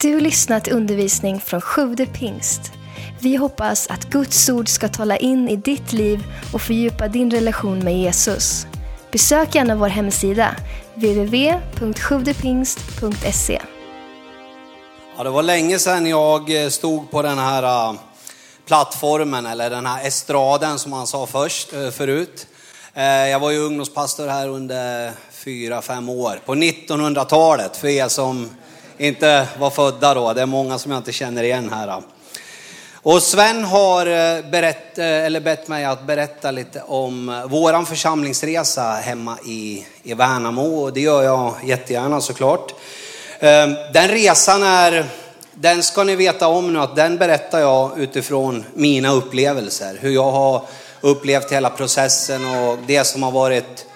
Du lyssnat till undervisning från Sjude pingst. Vi hoppas att Guds ord ska tala in i ditt liv och fördjupa din relation med Jesus. Besök gärna vår hemsida, www.sjuvdepingst.se. Ja, det var länge sedan jag eh, stod på den här eh, plattformen, eller den här estraden som man sa först, eh, förut. Jag var ju ungdomspastor här under fyra, fem år, på 1900-talet, för er som inte var födda då. Det är många som jag inte känner igen här. Och Sven har eh, berätt, eh, eller bett mig att berätta lite om våran församlingsresa hemma i, i Värnamo och det gör jag jättegärna såklart. Ehm, den resan är, den ska ni veta om nu att den berättar jag utifrån mina upplevelser. Hur jag har upplevt hela processen och det som har varit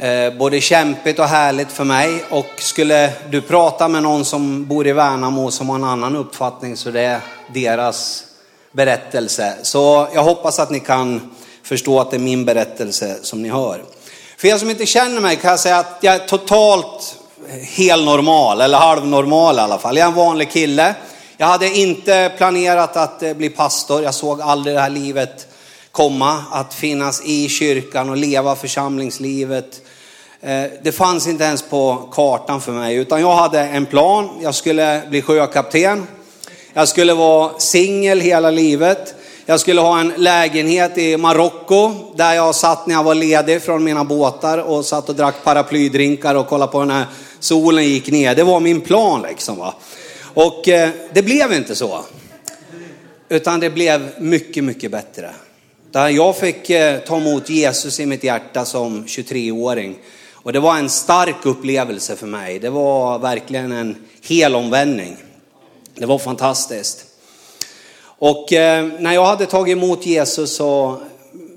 Eh, både kämpigt och härligt för mig. Och skulle du prata med någon som bor i Värnamo som har en annan uppfattning så det är deras berättelse. Så jag hoppas att ni kan förstå att det är min berättelse som ni hör. För er som inte känner mig kan jag säga att jag är totalt helnormal, eller halvnormal i alla fall. Jag är en vanlig kille. Jag hade inte planerat att eh, bli pastor. Jag såg aldrig det här livet komma, att finnas i kyrkan och leva församlingslivet. Eh, det fanns inte ens på kartan för mig, utan jag hade en plan. Jag skulle bli sjökapten. Jag skulle vara singel hela livet. Jag skulle ha en lägenhet i Marocko där jag satt när jag var ledig från mina båtar och satt och drack paraplydrinkar och kollade på när solen gick ner. Det var min plan liksom. Va? Och eh, det blev inte så. Utan det blev mycket, mycket bättre. Där jag fick eh, ta emot Jesus i mitt hjärta som 23-åring. Och det var en stark upplevelse för mig. Det var verkligen en hel omvändning. Det var fantastiskt. Och eh, när jag hade tagit emot Jesus så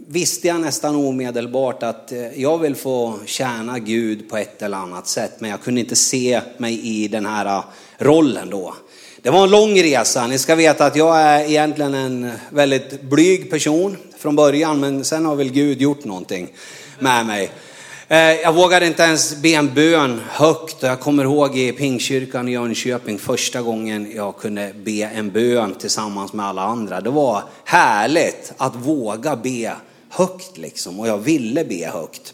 visste jag nästan omedelbart att eh, jag vill få tjäna Gud på ett eller annat sätt. Men jag kunde inte se mig i den här eh, rollen då. Det var en lång resa. Ni ska veta att jag är egentligen en väldigt blyg person från början. Men sen har väl Gud gjort någonting med mig. Eh, jag vågade inte ens be en bön högt. Jag kommer ihåg i Pingkyrkan i Jönköping första gången jag kunde be en bön tillsammans med alla andra. Det var härligt att våga be högt liksom och jag ville be högt.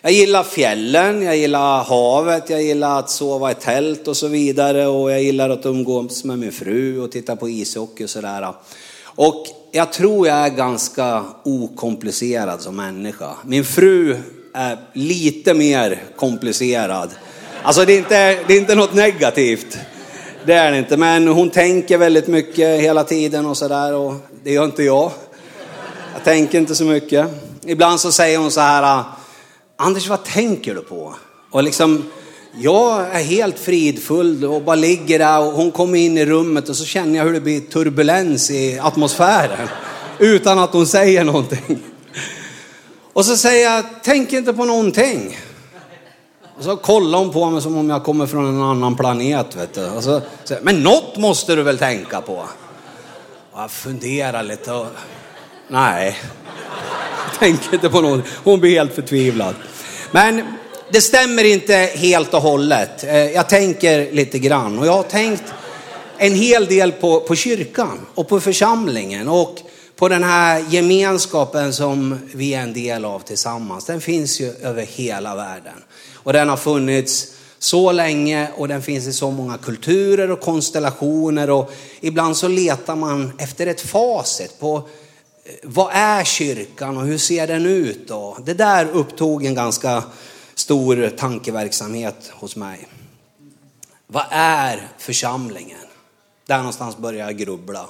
Jag gillar fjällen, jag gillar havet, jag gillar att sova i tält och så vidare och jag gillar att umgås med min fru och titta på ishockey och sådär. Och jag tror jag är ganska okomplicerad som människa. Min fru är lite mer komplicerad. Alltså det är inte, det är inte något negativt. Det är det inte, men hon tänker väldigt mycket hela tiden och sådär och det gör inte jag. Jag tänker inte så mycket. Ibland så säger hon så här, ah, Anders vad tänker du på? Och liksom, jag är helt fridfull och bara ligger där och hon kommer in i rummet och så känner jag hur det blir turbulens i atmosfären. Utan att hon säger någonting. Och så säger jag, tänk inte på någonting. Och så kollar hon på mig som om jag kommer från en annan planet. Vet du. Och så säger men något måste du väl tänka på? Och jag funderar lite och Nej, Tänk tänker inte på något. Hon blir helt förtvivlad. Men det stämmer inte helt och hållet. Eh, jag tänker lite grann och jag har tänkt en hel del på, på kyrkan och på församlingen och på den här gemenskapen som vi är en del av tillsammans. Den finns ju över hela världen och den har funnits så länge och den finns i så många kulturer och konstellationer och ibland så letar man efter ett facit på eh, vad är kyrkan och hur ser den ut då? Det där upptog en ganska stor tankeverksamhet hos mig. Vad är församlingen? Där någonstans börjar jag grubbla.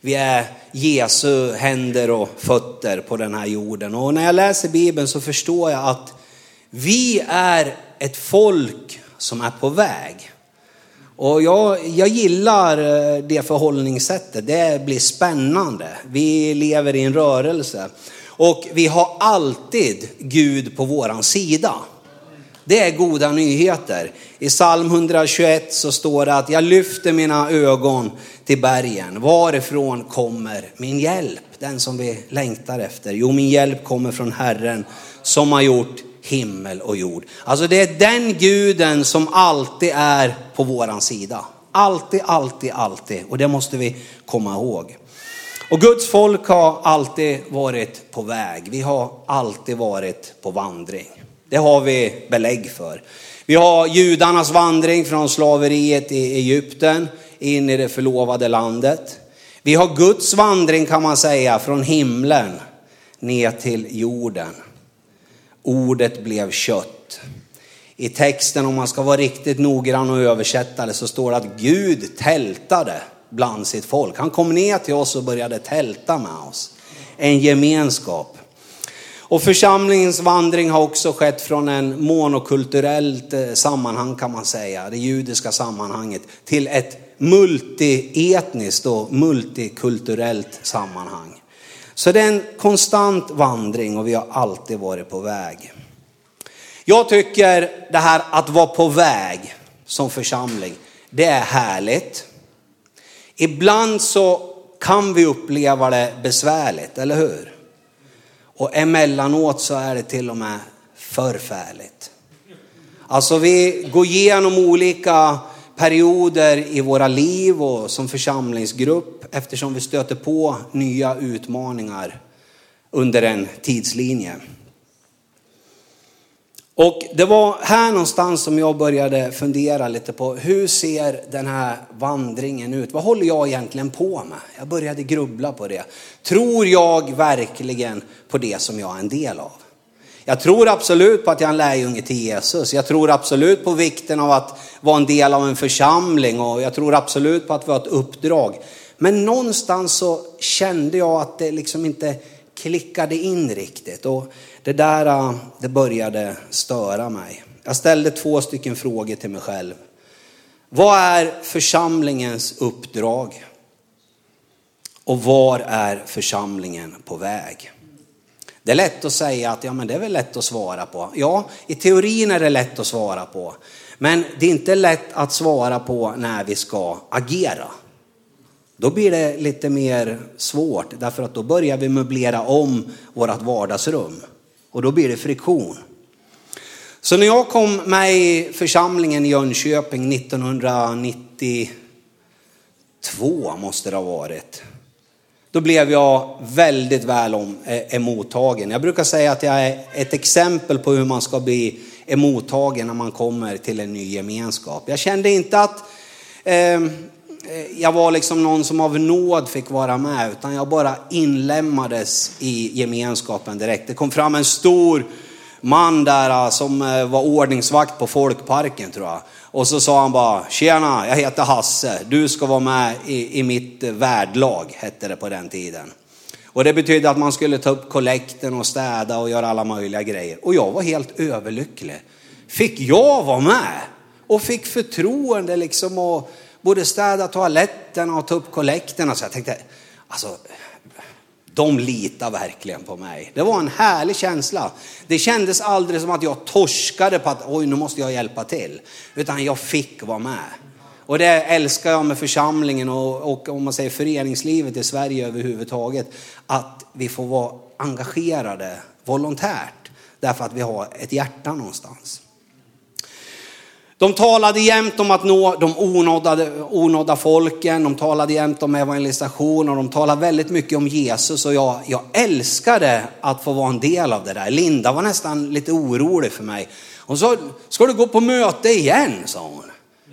Vi är Jesu händer och fötter på den här jorden. Och när jag läser Bibeln så förstår jag att vi är ett folk som är på väg. Och jag, jag gillar eh, det förhållningssättet. Det blir spännande. Vi lever i en rörelse. Och vi har alltid Gud på våran sida. Det är goda nyheter. I psalm 121 så står det att jag lyfter mina ögon till bergen. Varifrån kommer min hjälp? Den som vi längtar efter. Jo, min hjälp kommer från Herren som har gjort himmel och jord. Alltså det är den guden som alltid är på våran sida. Alltid, alltid, alltid. Och det måste vi komma ihåg. Och Guds folk har alltid varit på väg. Vi har alltid varit på vandring. Det har vi belägg för. Vi har judarnas vandring från slaveriet i Egypten in i det förlovade landet. Vi har Guds vandring kan man säga från himlen ner till jorden. Ordet blev kött. I texten, om man ska vara riktigt noggrann och översätta det, så står det att Gud tältade bland sitt folk. Han kom ner till oss och började tälta med oss. En gemenskap. Och församlingens vandring har också skett från en monokulturellt eh, sammanhang kan man säga, det judiska sammanhanget, till ett multietniskt och multikulturellt sammanhang. Så det är en konstant vandring och vi har alltid varit på väg. Jag tycker det här att vara på väg som församling, det är härligt. Ibland så kan vi uppleva det besvärligt, eller hur? Och emellanåt så är det till och med förfärligt. Alltså vi går igenom olika perioder i våra liv och som församlingsgrupp eftersom vi stöter på nya utmaningar under en tidslinje. Och det var här någonstans som jag började fundera lite på hur ser den här vandringen ut? Vad håller jag egentligen på med? Jag började grubbla på det. Tror jag verkligen på det som jag är en del av? Jag tror absolut på att jag är en lärjunge till Jesus. Jag tror absolut på vikten av att vara en del av en församling och jag tror absolut på att vi har ett uppdrag. Men någonstans så kände jag att det liksom inte klickade in riktigt. Och det där äh, det började störa mig. Jag ställde två stycken frågor till mig själv. Vad är församlingens uppdrag? Och var är församlingen på väg? Det är lätt att säga att ja, men det är väl lätt att svara på. Ja, i teorin är det lätt att svara på. Men det är inte lätt att svara på när vi ska agera. Då blir det lite mer svårt därför att då börjar vi möblera om vårt vardagsrum och då blir det friktion. Så när jag kom med i församlingen i Jönköping 1992 måste det ha varit. Då blev jag väldigt väl om, e, emottagen. Jag brukar säga att jag är ett exempel på hur man ska bli emottagen när man kommer till en ny gemenskap. Jag kände inte att eh, Eh, jag var liksom någon som av nåd fick vara med, utan jag bara inlämnades i gemenskapen direkt. Det kom fram en stor man där eh, som eh, var ordningsvakt på folkparken tror jag. Och så sa han bara, tjena, jag heter Hasse, du ska vara med i, i mitt värdlag, hette det på den tiden. Och det betydde att man skulle ta upp kollekten och städa och göra alla möjliga grejer. Och jag var helt överlycklig. Fick jag vara med? Och fick förtroende liksom att både städa toaletterna och ta upp kollekterna. Så jag tänkte, alltså de litar verkligen på mig. Det var en härlig känsla. Det kändes aldrig som att jag torskade på att oj, nu måste jag hjälpa till. Utan jag fick vara med. Och det älskar jag med församlingen och, och om man säger föreningslivet i Sverige överhuvudtaget. Att vi får vara engagerade volontärt. Därför att vi har ett hjärta någonstans. De talade jämt om att nå de onådda, onådda folken, de talade jämt om evangelisation och de talade väldigt mycket om Jesus och jag, jag älskade att få vara en del av det där. Linda var nästan lite orolig för mig. Hon sa, ska du gå på möte igen? sa hon.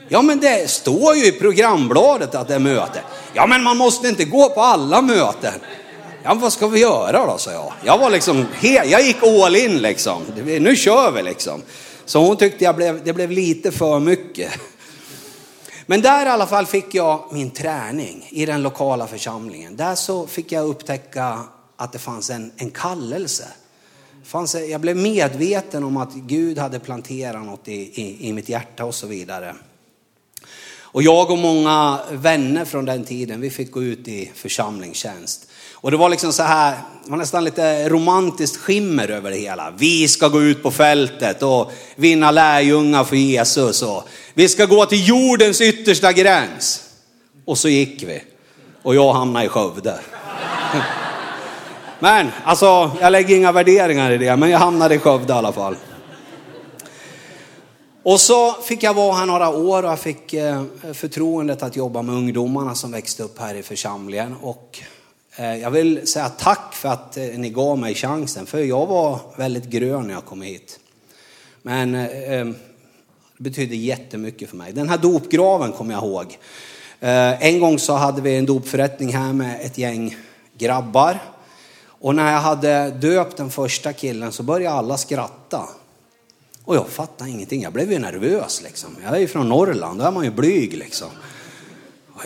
Ja men det står ju i programbladet att det är möte. Ja men man måste inte gå på alla möten. Ja vad ska vi göra då, sa jag. Jag var liksom, jag gick all in liksom. Nu kör vi liksom. Så hon tyckte jag blev, det blev lite för mycket. Men där i alla fall fick jag min träning i den lokala församlingen. Där så fick jag upptäcka att det fanns en, en kallelse. Fanns, jag blev medveten om att Gud hade planterat något i, i, i mitt hjärta och så vidare. Och jag och många vänner från den tiden, vi fick gå ut i församlingstjänst. Och det var liksom så här, det var nästan lite romantiskt skimmer över det hela. Vi ska gå ut på fältet och vinna lärjungar för Jesus. Och vi ska gå till jordens yttersta gräns. Och så gick vi. Och jag hamnade i Skövde. Men alltså, jag lägger inga värderingar i det, men jag hamnade i Skövde i alla fall. Och så fick jag vara här några år och jag fick eh, förtroendet att jobba med ungdomarna som växte upp här i församlingen. Och eh, jag vill säga tack för att eh, ni gav mig chansen, för jag var väldigt grön när jag kom hit. Men det betydde jättemycket för mig. Den här dopgraven kommer jag ihåg. En gång så hade vi en dopförrättning här med ett gäng grabbar. Och när jag hade döpt den första killen så började alla skratta. Och jag fattade ingenting. Jag blev ju nervös liksom. Jag är ju från Norrland, då är man ju blyg liksom.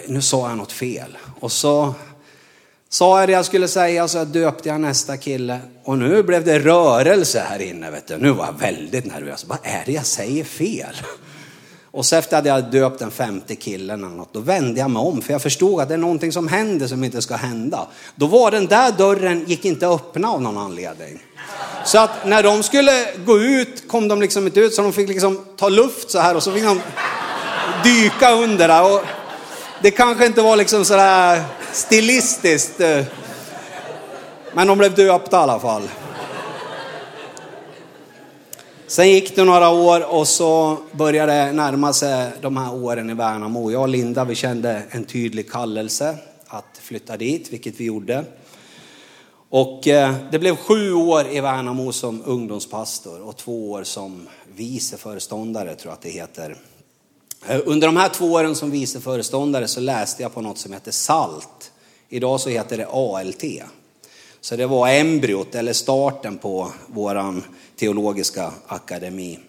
Nu sa jag något fel. Och så sa jag det jag skulle säga så döpte jag nästa kille. Och nu blev det rörelse här inne. Vet du. Nu var jag väldigt nervös. Vad är det jag säger fel? Och så efter att jag hade döpt den femte killen eller något, då vände jag mig om. För jag förstod att det är någonting som händer som inte ska hända. Då var den där dörren, gick inte att öppna av någon anledning. Så att när de skulle gå ut kom de liksom inte ut så de fick liksom ta luft så här och så fick de dyka under där. Och det kanske inte var liksom sådär stilistiskt. Eh, men de blev döpta i alla fall. Sen gick det några år och så började det närma sig de här åren i Värnamo. Jag och Linda vi kände en tydlig kallelse att flytta dit, vilket vi gjorde. Och eh, det blev sju år i Värnamo som ungdomspastor och två år som vice föreståndare tror jag att det heter. Eh, under de här två åren som vice föreståndare så läste jag på något som heter SALT. Idag så heter det ALT. Så det var embryot eller starten på våran teologiska akademi.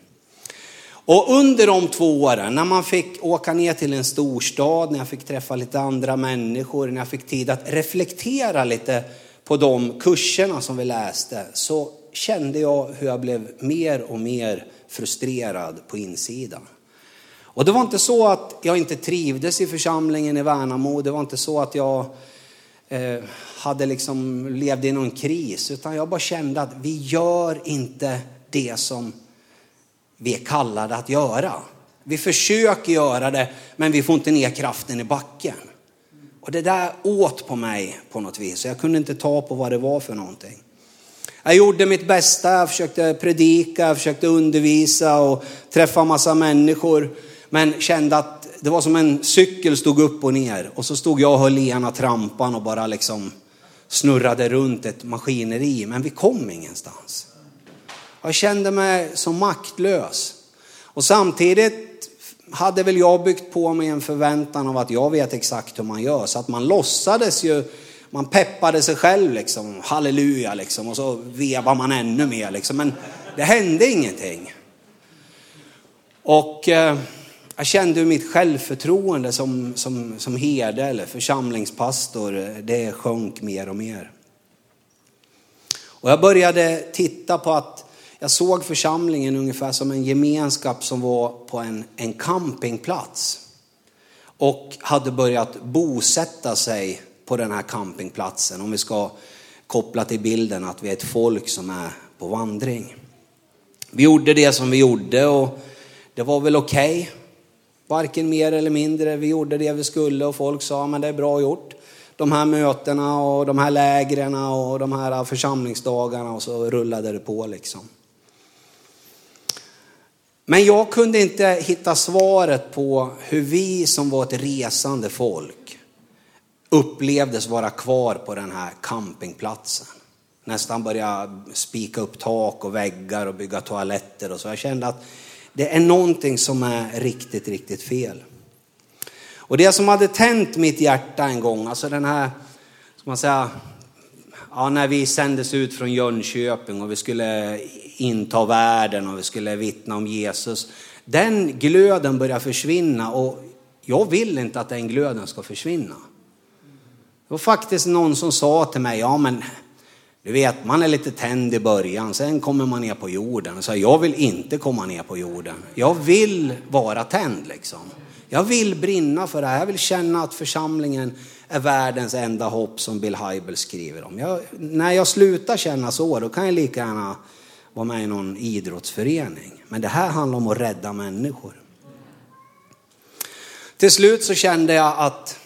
Och under de två åren, när man fick åka ner till en storstad, när jag fick träffa lite andra människor, när jag fick tid att reflektera lite på de kurserna som vi läste, så kände jag hur jag blev mer och mer frustrerad på insidan. Och det var inte så att jag inte trivdes i församlingen i Värnamo, det var inte så att jag eh, hade liksom levde i någon kris, utan jag bara kände att vi gör inte det som vi är kallade att göra. Vi försöker göra det, men vi får inte ner kraften i backen. Och det där åt på mig på något vis. Jag kunde inte ta på vad det var för någonting. Jag gjorde mitt bästa, jag försökte predika, jag försökte undervisa och träffa massa människor. Men kände att det var som en cykel stod upp och ner. Och så stod jag och höll i ena trampan och bara liksom snurrade runt ett maskineri. Men vi kom ingenstans. Jag kände mig så maktlös. Och samtidigt hade väl jag byggt på mig en förväntan av att jag vet exakt hur man gör. Så att man låtsades ju, man peppade sig själv liksom, halleluja liksom. Och så vevar man ännu mer liksom. Men det hände ingenting. Och eh, jag kände hur mitt självförtroende som, som, som herde eller församlingspastor, det sjönk mer och mer. Och jag började titta på att jag såg församlingen ungefär som en gemenskap som var på en, en campingplats. Och hade börjat bosätta sig på den här campingplatsen. Om vi ska koppla till bilden att vi är ett folk som är på vandring. Vi gjorde det som vi gjorde och det var väl okej. Okay. Varken mer eller mindre. Vi gjorde det vi skulle och folk sa men det är bra gjort. De här mötena och de här lägren och de här församlingsdagarna och så rullade det på liksom. Men jag kunde inte hitta svaret på hur vi som var ett resande folk upplevdes vara kvar på den här campingplatsen. Nästan börja spika upp tak och väggar och bygga toaletter och så. Jag kände att det är någonting som är riktigt, riktigt fel. Och det som hade tänt mitt hjärta en gång, alltså den här, ska man säga, ja, när vi sändes ut från Jönköping och vi skulle inta världen och vi skulle vittna om Jesus. Den glöden börjar försvinna och jag vill inte att den glöden ska försvinna. Det var faktiskt någon som sa till mig, ja men du vet, man är lite tänd i början, sen kommer man ner på jorden. Så jag vill inte komma ner på jorden. Jag vill vara tänd liksom. Jag vill brinna för det här. Jag vill känna att församlingen är världens enda hopp som Bill Hybel skriver om. Jag, när jag slutar känna så, då kan jag lika gärna vara med i någon idrottsförening. Men det här handlar om att rädda människor. Till slut så kände jag att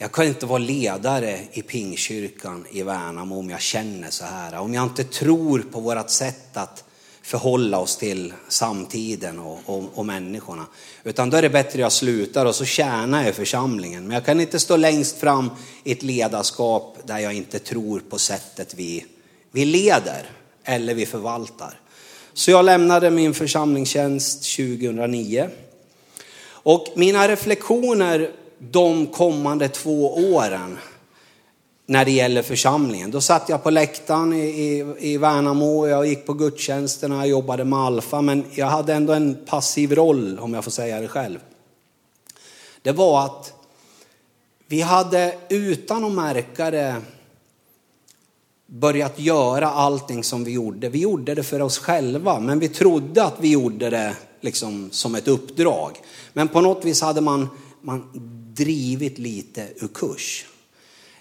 jag kan inte vara ledare i Pingkyrkan i Värnamo om jag känner så här. Om jag inte tror på vårt sätt att förhålla oss till samtiden och, och, och människorna. Utan då är det bättre jag slutar och så tjänar jag i församlingen. Men jag kan inte stå längst fram i ett ledarskap där jag inte tror på sättet vi, vi leder eller vi förvaltar. Så jag lämnade min församlingstjänst 2009. Och mina reflektioner de kommande två åren när det gäller församlingen. Då satt jag på läktaren i, i, i Värnamo, jag gick på gudstjänsterna, jag jobbade med Alfa, men jag hade ändå en passiv roll, om jag får säga det själv. Det var att vi hade utan att märka det börjat göra allting som vi gjorde. Vi gjorde det för oss själva, men vi trodde att vi gjorde det liksom som ett uppdrag. Men på något vis hade man, man drivit lite ur kurs.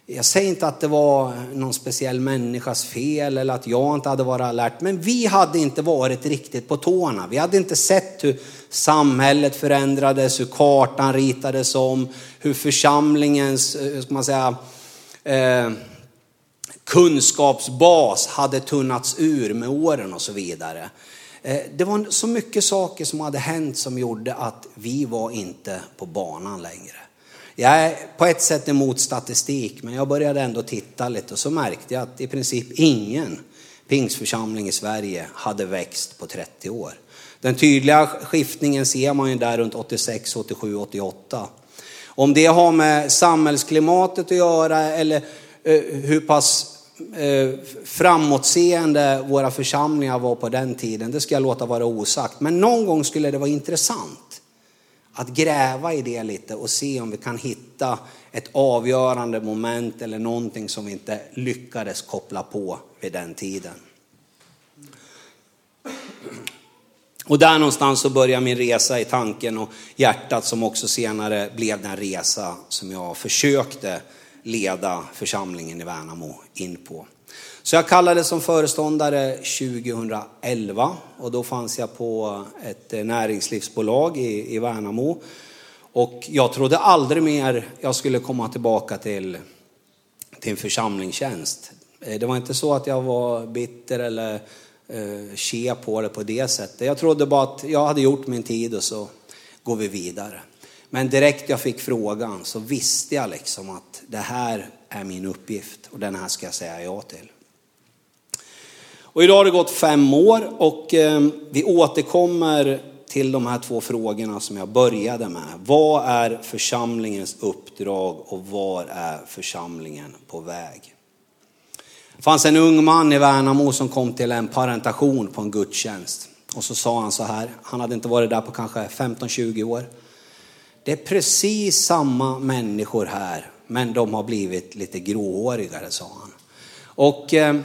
Jag säger inte att det var någon speciell människas fel eller att jag inte hade varit alert, men vi hade inte varit riktigt på tårna. Vi hade inte sett hur samhället förändrades, hur kartan ritades om, hur församlingens, eh, hur ska man säga, eh, kunskapsbas hade tunnats ur med åren och så vidare. Eh, det var så mycket saker som hade hänt som gjorde att vi var inte på banan längre. Jag är på ett sätt emot statistik, men jag började ändå titta lite och så märkte jag att i princip ingen pingsförsamling i Sverige hade växt på 30 år. Den tydliga skiftningen ser man ju där runt 86, 87, 88. Om det har med samhällsklimatet att göra eller eh, hur pass eh, framåtseende våra församlingar var på den tiden, det ska jag låta vara osagt. Men någon gång skulle det vara intressant att gräva i det lite och se om vi kan hitta ett avgörande moment eller någonting som vi inte lyckades koppla på vid den tiden. Och där någonstans så börjar min resa i tanken och hjärtat som också senare blev den resa som jag försökte leda församlingen i Värnamo in på. Så jag kallades som föreståndare 2011 och då fanns jag på ett eh, näringslivsbolag i, i Värnamo. Och jag trodde aldrig mer jag skulle komma tillbaka till, till en församlingstjänst. Eh, det var inte så att jag var bitter eller eh, ke på det på det sättet. Jag trodde bara att jag hade gjort min tid och så går vi vidare. Men direkt jag fick frågan så visste jag liksom att det här är min uppgift och den här ska jag säga ja till. Och idag har det gått fem år och eh, vi återkommer till de här två frågorna som jag började med. Vad är församlingens uppdrag och var är församlingen på väg? Det fanns en ung man i Värnamo som kom till en parentation på en gudstjänst. Och så sa han så här, han hade inte varit där på kanske 15-20 år. Det är precis samma människor här, men de har blivit lite gråhårigare, sa han. Och eh,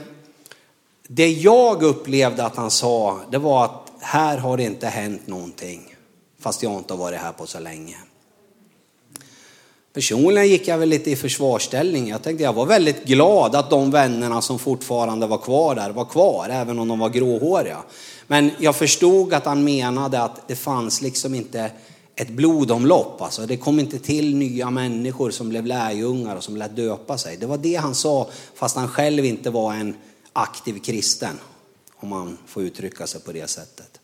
det jag upplevde att han sa, det var att här har det inte hänt någonting. Fast jag inte har varit här på så länge. Personligen gick jag väl lite i försvarsställning. Jag tänkte jag var väldigt glad att de vännerna som fortfarande var kvar där var kvar, även om de var gråhåriga. Men jag förstod att han menade att det fanns liksom inte ett blodomlopp. Alltså det kom inte till nya människor som blev lärjungar och som lät döpa sig. Det var det han sa, fast han själv inte var en aktiv kristen, om man får uttrycka sig på det sättet.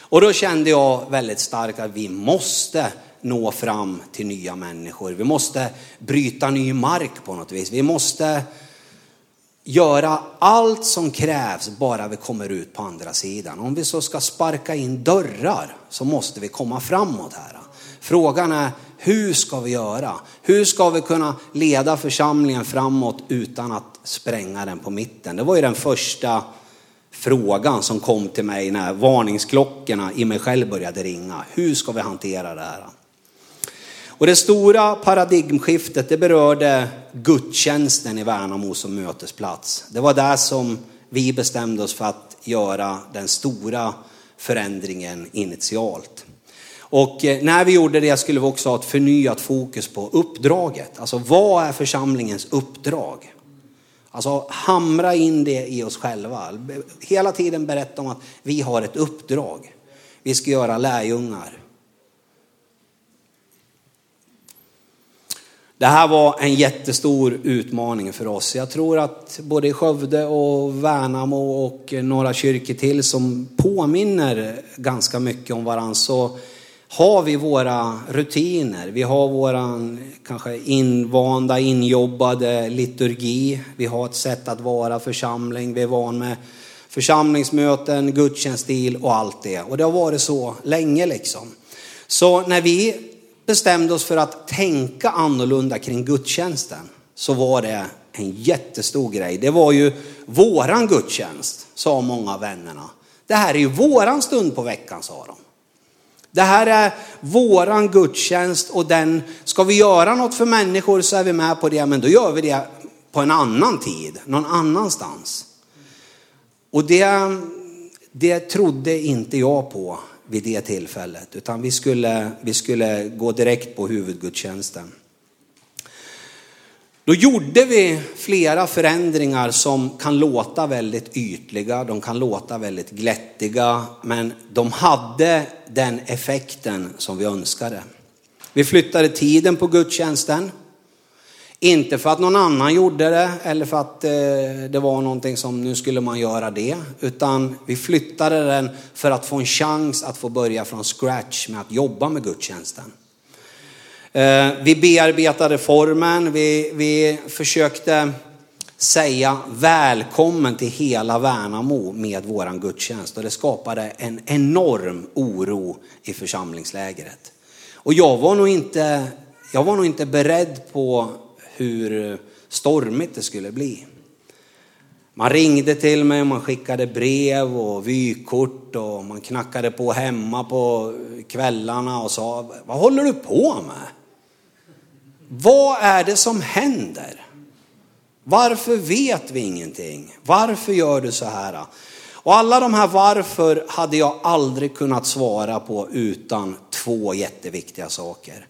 Och då kände jag väldigt starkt att vi måste nå fram till nya människor. Vi måste bryta ny mark på något vis. Vi måste göra allt som krävs bara vi kommer ut på andra sidan. Om vi så ska sparka in dörrar så måste vi komma framåt här. Frågan är hur ska vi göra? Hur ska vi kunna leda församlingen framåt utan att spränga den på mitten? Det var ju den första frågan som kom till mig när varningsklockorna i mig själv började ringa. Hur ska vi hantera det här? Och det stora paradigmskiftet det berörde gudstjänsten i Värnamo som mötesplats. Det var där som vi bestämde oss för att göra den stora förändringen initialt. Och eh, när vi gjorde det skulle vi också ha ett förnyat fokus på uppdraget. Alltså vad är församlingens uppdrag? Alltså hamra in det i oss själva. Hela tiden berätta om att vi har ett uppdrag. Vi ska göra lärjungar. Det här var en jättestor utmaning för oss. Jag tror att både i Skövde och Värnamo och några kyrkor till som påminner ganska mycket om varandra så har vi våra rutiner. Vi har våran kanske invanda, injobbade liturgi. Vi har ett sätt att vara församling. Vi är van med församlingsmöten, gudstjänststil och allt det. Och det har varit så länge liksom. Så när vi bestämde oss för att tänka annorlunda kring gudstjänsten så var det en jättestor grej. Det var ju våran gudstjänst, sa många av vännerna. Det här är ju våran stund på veckan, sa de. Det här är våran gudstjänst och den, ska vi göra något för människor så är vi med på det, men då gör vi det på en annan tid, någon annanstans. Och det, det trodde inte jag på vid det tillfället, utan vi skulle, vi skulle gå direkt på huvudgudstjänsten. Då gjorde vi flera förändringar som kan låta väldigt ytliga, de kan låta väldigt glättiga, men de hade den effekten som vi önskade. Vi flyttade tiden på gudstjänsten. Inte för att någon annan gjorde det eller för att eh, det var någonting som nu skulle man göra det. Utan vi flyttade den för att få en chans att få börja från scratch med att jobba med gudstjänsten. Eh, vi bearbetade formen, vi, vi försökte säga välkommen till hela Värnamo med våran gudstjänst. Och det skapade en enorm oro i församlingslägret. Och jag var nog inte, jag var nog inte beredd på hur stormigt det skulle bli. Man ringde till mig, man skickade brev och vykort och man knackade på hemma på kvällarna och sa, vad håller du på med? Vad är det som händer? Varför vet vi ingenting? Varför gör du så här? Och alla de här varför hade jag aldrig kunnat svara på utan två jätteviktiga saker.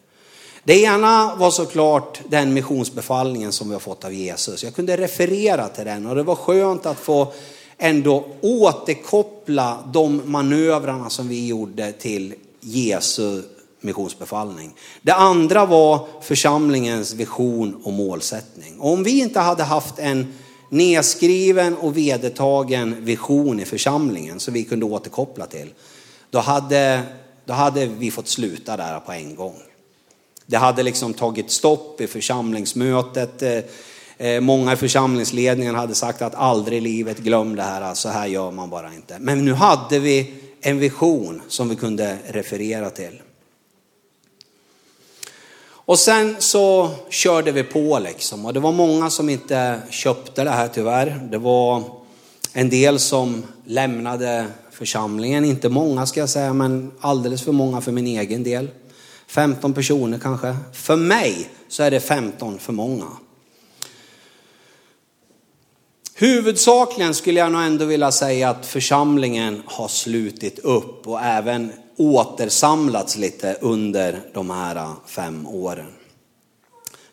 Det ena var såklart den missionsbefallningen som vi har fått av Jesus. Jag kunde referera till den och det var skönt att få ändå återkoppla de manövrarna som vi gjorde till Jesu missionsbefallning. Det andra var församlingens vision och målsättning. Och om vi inte hade haft en nedskriven och vedertagen vision i församlingen som vi kunde återkoppla till, då hade, då hade vi fått sluta där på en gång. Det hade liksom tagit stopp i församlingsmötet. Eh, eh, många i församlingsledningen hade sagt att aldrig i livet glöm det här, så här gör man bara inte. Men nu hade vi en vision som vi kunde referera till. Och sen så körde vi på liksom och det var många som inte köpte det här tyvärr. Det var en del som lämnade församlingen, inte många ska jag säga, men alldeles för många för min egen del. 15 personer kanske. För mig så är det 15 för många. Huvudsakligen skulle jag nog ändå vilja säga att församlingen har slutit upp och även återsamlats lite under de här äh, fem åren.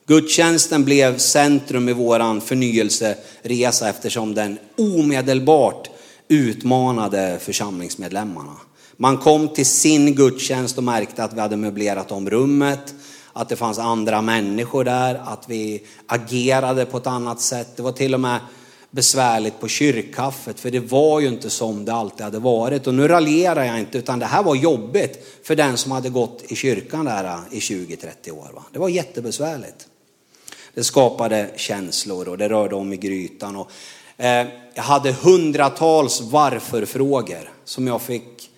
Gudstjänsten blev centrum i våran förnyelseresa eftersom den omedelbart utmanade församlingsmedlemmarna. Man kom till sin gudstjänst och märkte att vi hade möblerat om rummet, att det fanns andra människor där, att vi agerade på ett annat sätt. Det var till och med besvärligt på kyrkkaffet, för det var ju inte som det alltid hade varit. Och nu raljerar jag inte, utan det här var jobbigt för den som hade gått i kyrkan där eh, i 20-30 år. Va? Det var jättebesvärligt. Det skapade känslor och det rörde om i grytan. Och, eh, jag hade hundratals varför-frågor som jag fick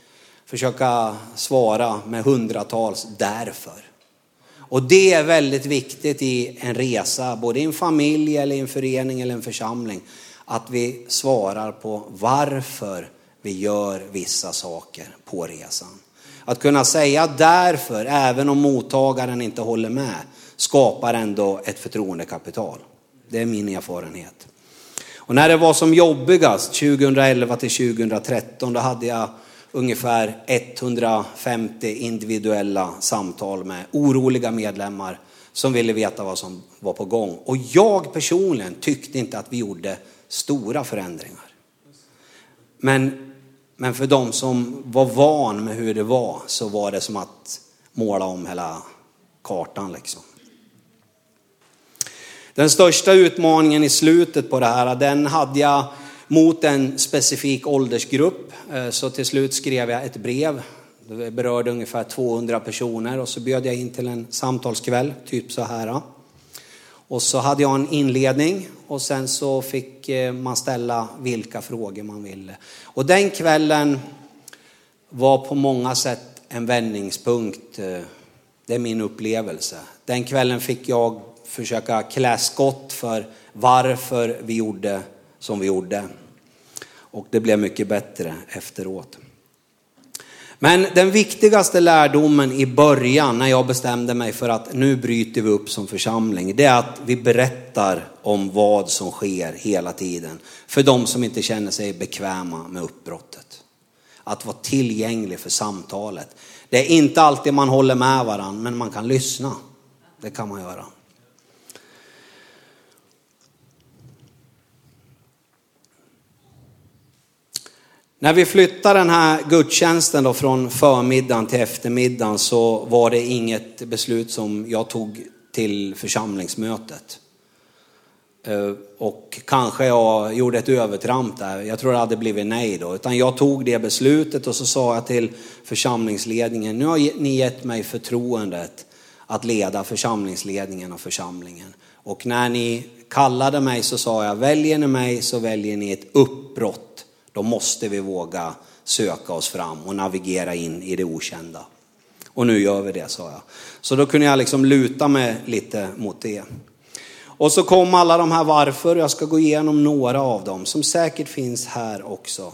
försöka svara med hundratals därför. Och det är väldigt viktigt i en resa, både i en familj eller i en förening eller en församling, att vi svarar på varför vi gör vissa saker på resan. Att kunna säga därför, även om mottagaren inte håller med, skapar ändå ett förtroendekapital. Det är min erfarenhet. Och när det var som jobbigast, 2011 till 2013, då hade jag ungefär 150 individuella samtal med oroliga medlemmar som ville veta vad som var på gång. Och jag personligen tyckte inte att vi gjorde stora förändringar. Men, men för de som var van med hur det var så var det som att måla om hela kartan liksom. Den största utmaningen i slutet på det här, den hade jag mot en specifik åldersgrupp. Eh, så till slut skrev jag ett brev. Det berörde ungefär 200 personer och så bjöd jag in till en samtalskväll, typ så här. Och så hade jag en inledning och sen så fick eh, man ställa vilka frågor man ville. Och den kvällen var på många sätt en vändningspunkt. Eh, det är min upplevelse. Den kvällen fick jag försöka klä skott för varför vi gjorde som vi gjorde. Och det blev mycket bättre efteråt. Men den viktigaste lärdomen i början när jag bestämde mig för att nu bryter vi upp som församling, det är att vi berättar om vad som sker hela tiden. För de som inte känner sig bekväma med uppbrottet. Att vara tillgänglig för samtalet. Det är inte alltid man håller med varandra, men man kan lyssna. Det kan man göra. När vi flyttade den här gudstjänsten då från förmiddagen till eftermiddagen så var det inget beslut som jag tog till församlingsmötet. Eh, och kanske jag gjorde ett övertramp där, jag tror det hade blivit nej då. Utan jag tog det beslutet och så sa jag till församlingsledningen, nu har ni gett mig förtroendet att leda församlingsledningen och församlingen. Och när ni kallade mig så sa jag, väljer ni mig så väljer ni ett uppbrott då måste vi våga söka oss fram och navigera in i det okända. Och nu gör vi det, sa jag. Så då kunde jag liksom luta mig lite mot det. Och så kom alla de här varför, jag ska gå igenom några av dem som säkert finns här också.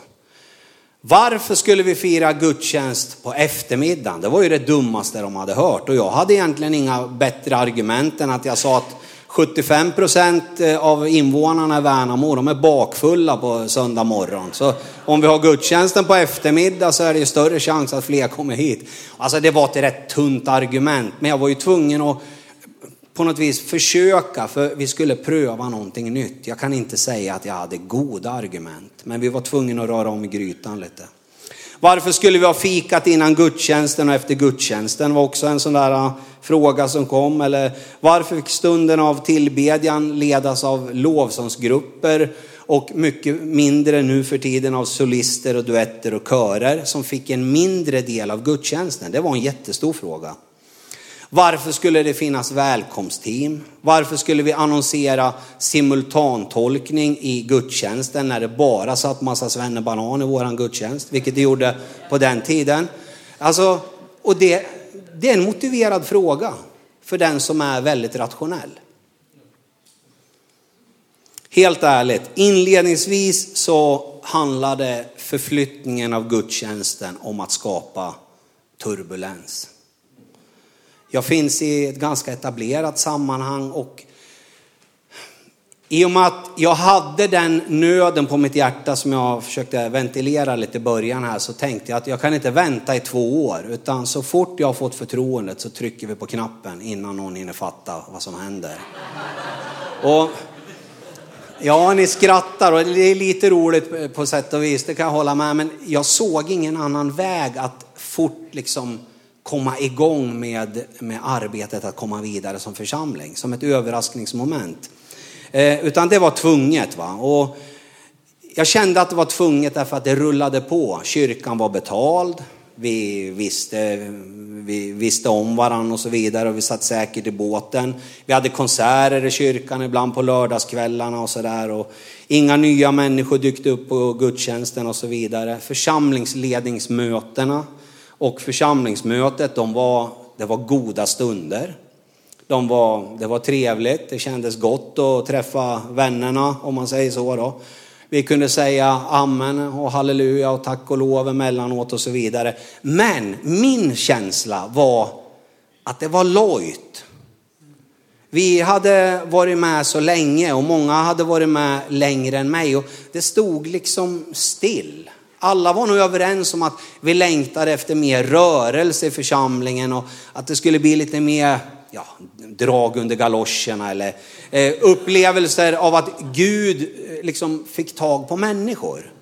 Varför skulle vi fira gudstjänst på eftermiddagen? Det var ju det dummaste de hade hört och jag hade egentligen inga bättre argument än att jag sa att 75 procent eh, av invånarna i Värnamo, de är bakfulla på söndag morgon. Så om vi har gudstjänsten på eftermiddag så är det ju större chans att fler kommer hit. Alltså det var ett rätt tunt argument, men jag var ju tvungen att på något vis försöka, för vi skulle pröva någonting nytt. Jag kan inte säga att jag hade goda argument, men vi var tvungna att röra om i grytan lite. Varför skulle vi ha fikat innan gudstjänsten och efter gudstjänsten var också en sån där eh, fråga som kom. Eller varför fick stunden av tillbedjan ledas av lovsångsgrupper och mycket mindre nu för tiden av solister och duetter och körer som fick en mindre del av gudstjänsten? Det var en jättestor fråga. Varför skulle det finnas välkomstteam? Varför skulle vi annonsera simultantolkning i gudstjänsten när det bara satt massa svennebanan i våran gudstjänst, vilket det gjorde på den tiden? Alltså, och det, det är en motiverad fråga för den som är väldigt rationell. Helt ärligt, inledningsvis så handlade förflyttningen av gudstjänsten om att skapa turbulens. Jag finns i ett ganska etablerat sammanhang och i och med att jag hade den nöden på mitt hjärta som jag försökte ventilera lite i början här så tänkte jag att jag kan inte vänta i två år utan så fort jag har fått förtroendet så trycker vi på knappen innan någon hinner fatta vad som händer. Och Ja, ni skrattar och det är lite roligt på sätt och vis, det kan jag hålla med. Men jag såg ingen annan väg att fort liksom komma igång med, med arbetet att komma vidare som församling, som ett överraskningsmoment. Eh, utan det var tvunget. Va? Och jag kände att det var tvunget därför att det rullade på. Kyrkan var betald, vi visste, vi visste om varandra och så vidare och vi satt säkert i båten. Vi hade konserter i kyrkan ibland på lördagskvällarna och sådär. Inga nya människor dykte upp på gudstjänsten och så vidare. Församlingsledningsmötena och församlingsmötet, de var, det var goda stunder. De var, det var trevligt, det kändes gott att träffa vännerna om man säger så. Då. Vi kunde säga amen och halleluja och tack och lov emellanåt och så vidare. Men min känsla var att det var lojt. Vi hade varit med så länge och många hade varit med längre än mig och det stod liksom still. Alla var nog överens om att vi längtade efter mer rörelse i församlingen och att det skulle bli lite mer ja, drag under galoscherna eller eh, upplevelser av att Gud eh, liksom fick tag på människor.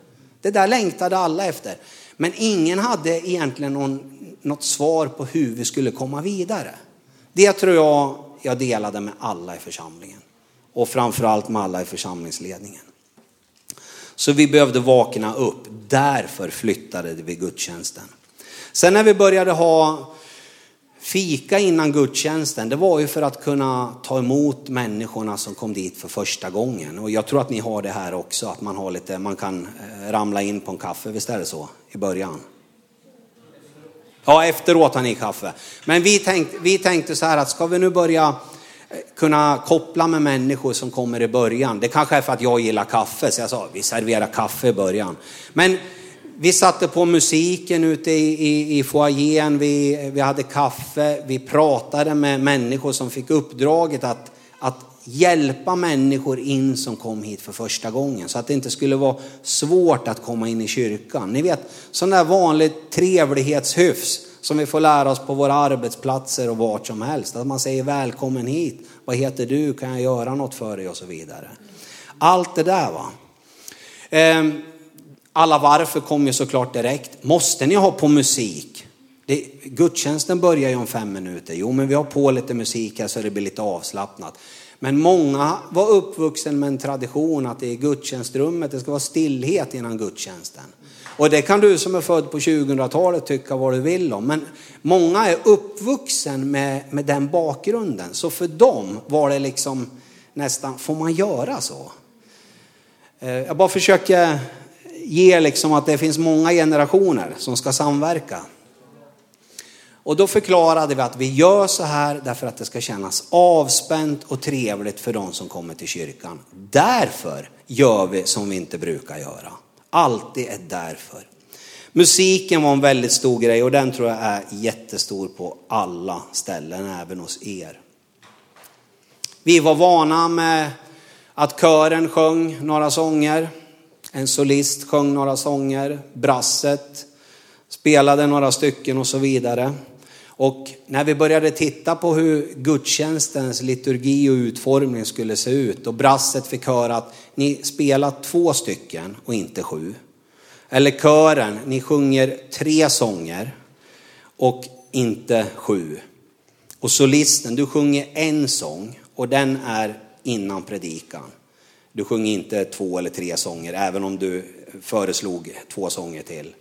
Det där längtade alla efter. Men ingen hade egentligen någon, något svar på hur vi skulle komma vidare. Det tror jag jag delade med alla i församlingen. och framförallt med alla i församlingsledningen. Så vi behövde vakna upp. Därför flyttade vi gudstjänsten. Sen när vi började ha fika innan gudstjänsten, det var ju för att kunna ta emot människorna som kom dit för första gången. Och jag tror att ni har det här också, att man, har lite, man kan eh, ramla in på en kaffe, visst är det så? I början. Ja, efteråt har ni kaffe. Men vi tänkte, vi tänkte så här att ska vi nu börja kunna koppla med människor som kommer i början. Det kanske är för att jag gillar kaffe, så jag sa vi serverar kaffe i början. Men vi satte på musiken ute i, i, i foajén, vi, vi hade kaffe, vi pratade med människor som fick uppdraget att, att hjälpa människor in som kom hit för första gången. Så att det inte skulle vara svårt att komma in i kyrkan. Ni vet, sån där vanligt trevlighetshyfs som vi får lära oss på våra arbetsplatser och vart som helst. Att man säger välkommen hit, vad heter du, kan jag göra något för dig och så vidare. Allt det där va. Ehm, alla varför kom ju såklart direkt. Måste ni ha på musik? Det, gudstjänsten börjar ju om fem minuter. Jo, men vi har på lite musik här så det blir lite avslappnat. Men många var uppvuxen med en tradition att det i gudstjänstrummet det ska vara stillhet innan gudstjänsten. Och det kan du som är född på 2000-talet tycka vad du vill om. Men många är uppvuxen med, med den bakgrunden. Så för dem var det liksom nästan, får man göra så? Eh, jag bara försöker ge liksom att det finns många generationer som ska samverka. Och då förklarade vi att vi gör så här därför att det ska kännas avspänt och trevligt för de som kommer till kyrkan. Därför gör vi som vi inte brukar göra. Allt det är därför. Musiken var en väldigt stor grej och den tror jag är jättestor på alla ställen, även hos er. Vi var vana med att kören sjöng några sånger. En solist sjöng några sånger, brasset spelade några stycken och så vidare. Och när vi började titta på hur gudstjänstens liturgi och utformning skulle se ut och brasset fick höra att ni spelar två stycken och inte sju. Eller kören, ni sjunger tre sånger och inte sju. Och solisten, du sjunger en sång och den är innan predikan. Du sjunger inte två eller tre sånger, även om du föreslog två sånger till.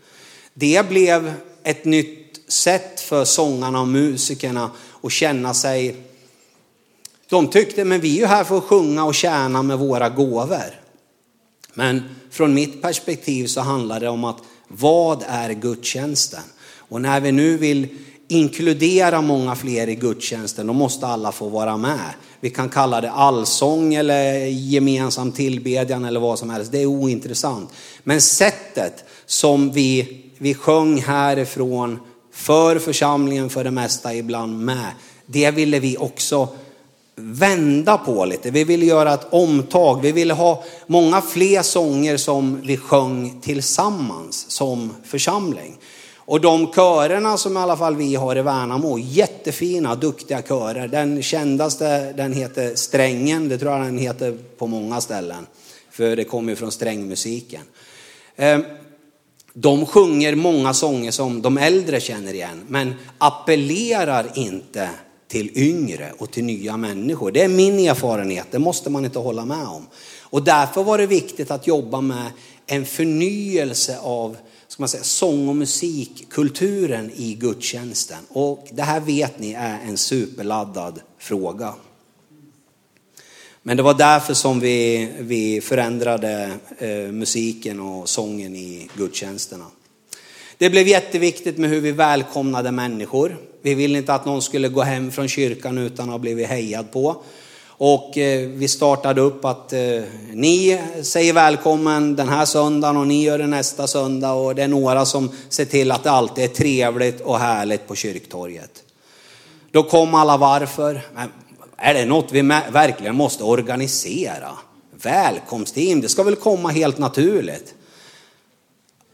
Det blev ett nytt sätt för sångarna och musikerna att känna sig... De tyckte, men vi är ju här för att sjunga och tjäna med våra gåvor. Men från mitt perspektiv så handlar det om att vad är gudstjänsten? Och när vi nu vill inkludera många fler i gudstjänsten, då måste alla få vara med. Vi kan kalla det allsång eller gemensam tillbedjan eller vad som helst. Det är ointressant. Men sättet som vi, vi sjöng härifrån för församlingen för det mesta ibland med, det ville vi också vända på lite. Vi ville göra ett omtag. Vi ville ha många fler sånger som vi sjöng tillsammans som församling. Och de körerna som i alla fall vi har i Värnamo, jättefina, duktiga körer. Den kändaste, den heter Strängen, det tror jag den heter på många ställen. För det kommer ju från strängmusiken. Ehm, de sjunger många sånger som de äldre känner igen, men appellerar inte till yngre och till nya människor. Det är min erfarenhet, det måste man inte hålla med om. Och därför var det viktigt att jobba med en förnyelse av ska man säga, sång och musikkulturen i gudstjänsten. Och det här vet ni är en superladdad fråga. Men det var därför som vi, vi förändrade eh, musiken och sången i gudstjänsterna. Det blev jätteviktigt med hur vi välkomnade människor. Vi ville inte att någon skulle gå hem från kyrkan utan att ha blivit hejad på. Och eh, vi startade upp att eh, ni säger välkommen den här söndagen och ni gör det nästa söndag och det är några som ser till att det alltid är trevligt och härligt på kyrktorget. Då kom alla varför. Men är det något vi verkligen måste organisera? Välkomstteam, det ska väl komma helt naturligt?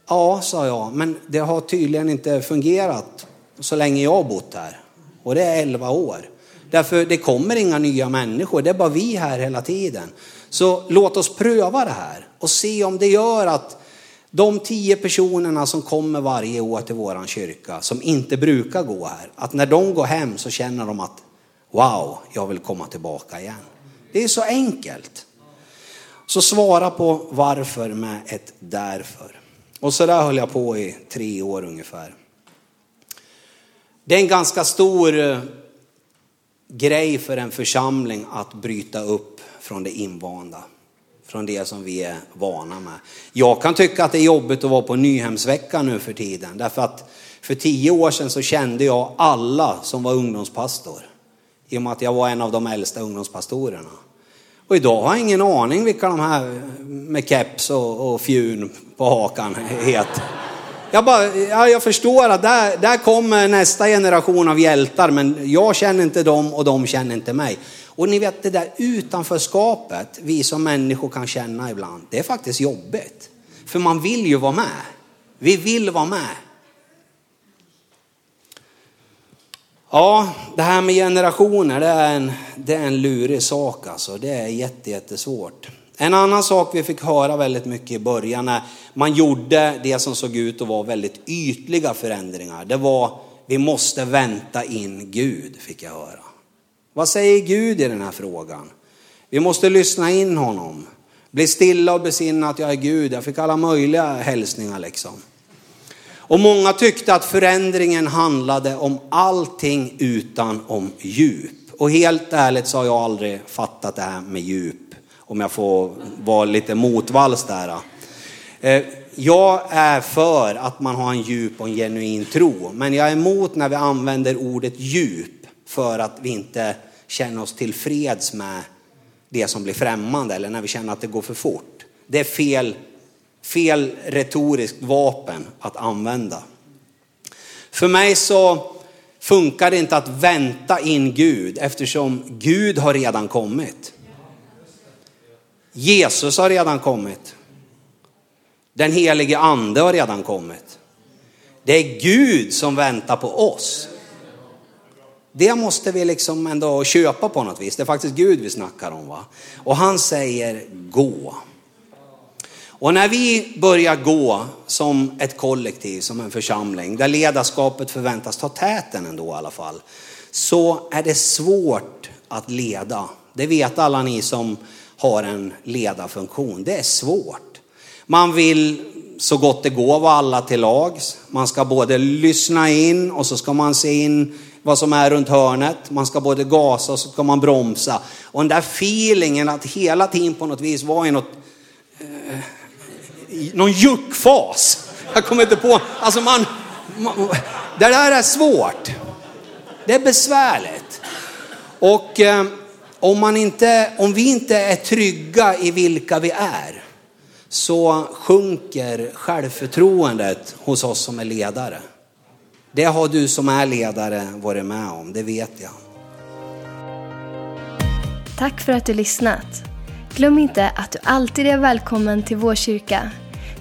Ja, sa jag, men det har tydligen inte fungerat så länge jag har bott här. Och det är 11 år. Därför det kommer inga nya människor, det är bara vi här hela tiden. Så låt oss pröva det här och se om det gör att de tio personerna som kommer varje år till våran kyrka, som inte brukar gå här, att när de går hem så känner de att wow, jag vill komma tillbaka igen. Det är så enkelt. Så svara på varför med ett därför. Och så där höll jag på i tre år ungefär. Det är en ganska stor eh, grej för en församling att bryta upp från det invanda. Från det som vi är vana med. Jag kan tycka att det är jobbigt att vara på Nyhemsvecka nu för tiden. Därför att för tio år sedan så kände jag alla som var ungdomspastor. I och med att jag var en av de äldsta ungdomspastorerna. Och idag har jag ingen aning vilka de här med keps och, och fjun på hakan heter. Jag, bara, ja, jag förstår att där, där kommer nästa generation av hjältar, men jag känner inte dem och de känner inte mig. Och ni vet det där utanförskapet vi som människor kan känna ibland, det är faktiskt jobbigt. För man vill ju vara med. Vi vill vara med. Ja, det här med generationer, det är en, det är en lurig sak alltså. Det är jättesvårt. En annan sak vi fick höra väldigt mycket i början när man gjorde det som såg ut att vara väldigt ytliga förändringar. Det var, vi måste vänta in Gud, fick jag höra. Vad säger Gud i den här frågan? Vi måste lyssna in honom. Bli stilla och besinna att jag är Gud. Jag fick alla möjliga hälsningar liksom. Och många tyckte att förändringen handlade om allting utan om djup. Och helt ärligt så har jag aldrig fattat det här med djup. Om jag får vara lite motvalls där. Eh, jag är för att man har en djup och en genuin tro. Men jag är emot när vi använder ordet djup för att vi inte känner oss tillfreds med det som blir främmande eller när vi känner att det går för fort. Det är fel fel retoriskt vapen att använda. För mig så funkar det inte att vänta in Gud eftersom Gud har redan kommit. Jesus har redan kommit. Den helige ande har redan kommit. Det är Gud som väntar på oss. Det måste vi liksom ändå köpa på något vis. Det är faktiskt Gud vi snackar om. va. Och han säger gå. Och när vi börjar gå som ett kollektiv, som en församling, där ledarskapet förväntas ta täten ändå i alla fall, så är det svårt att leda. Det vet alla ni som har en ledarfunktion. Det är svårt. Man vill så gott det går vara alla till lags. Man ska både lyssna in och så ska man se in vad som är runt hörnet. Man ska både gasa och så ska man bromsa. Och den där feelingen att hela tiden på något vis vara i något någon juckfas. Jag kommer inte på, alltså man, man, det där är svårt. Det är besvärligt. Och eh, om, man inte, om vi inte är trygga i vilka vi är så sjunker självförtroendet hos oss som är ledare. Det har du som är ledare varit med om, det vet jag. Tack för att du lyssnat. Glöm inte att du alltid är välkommen till vår kyrka.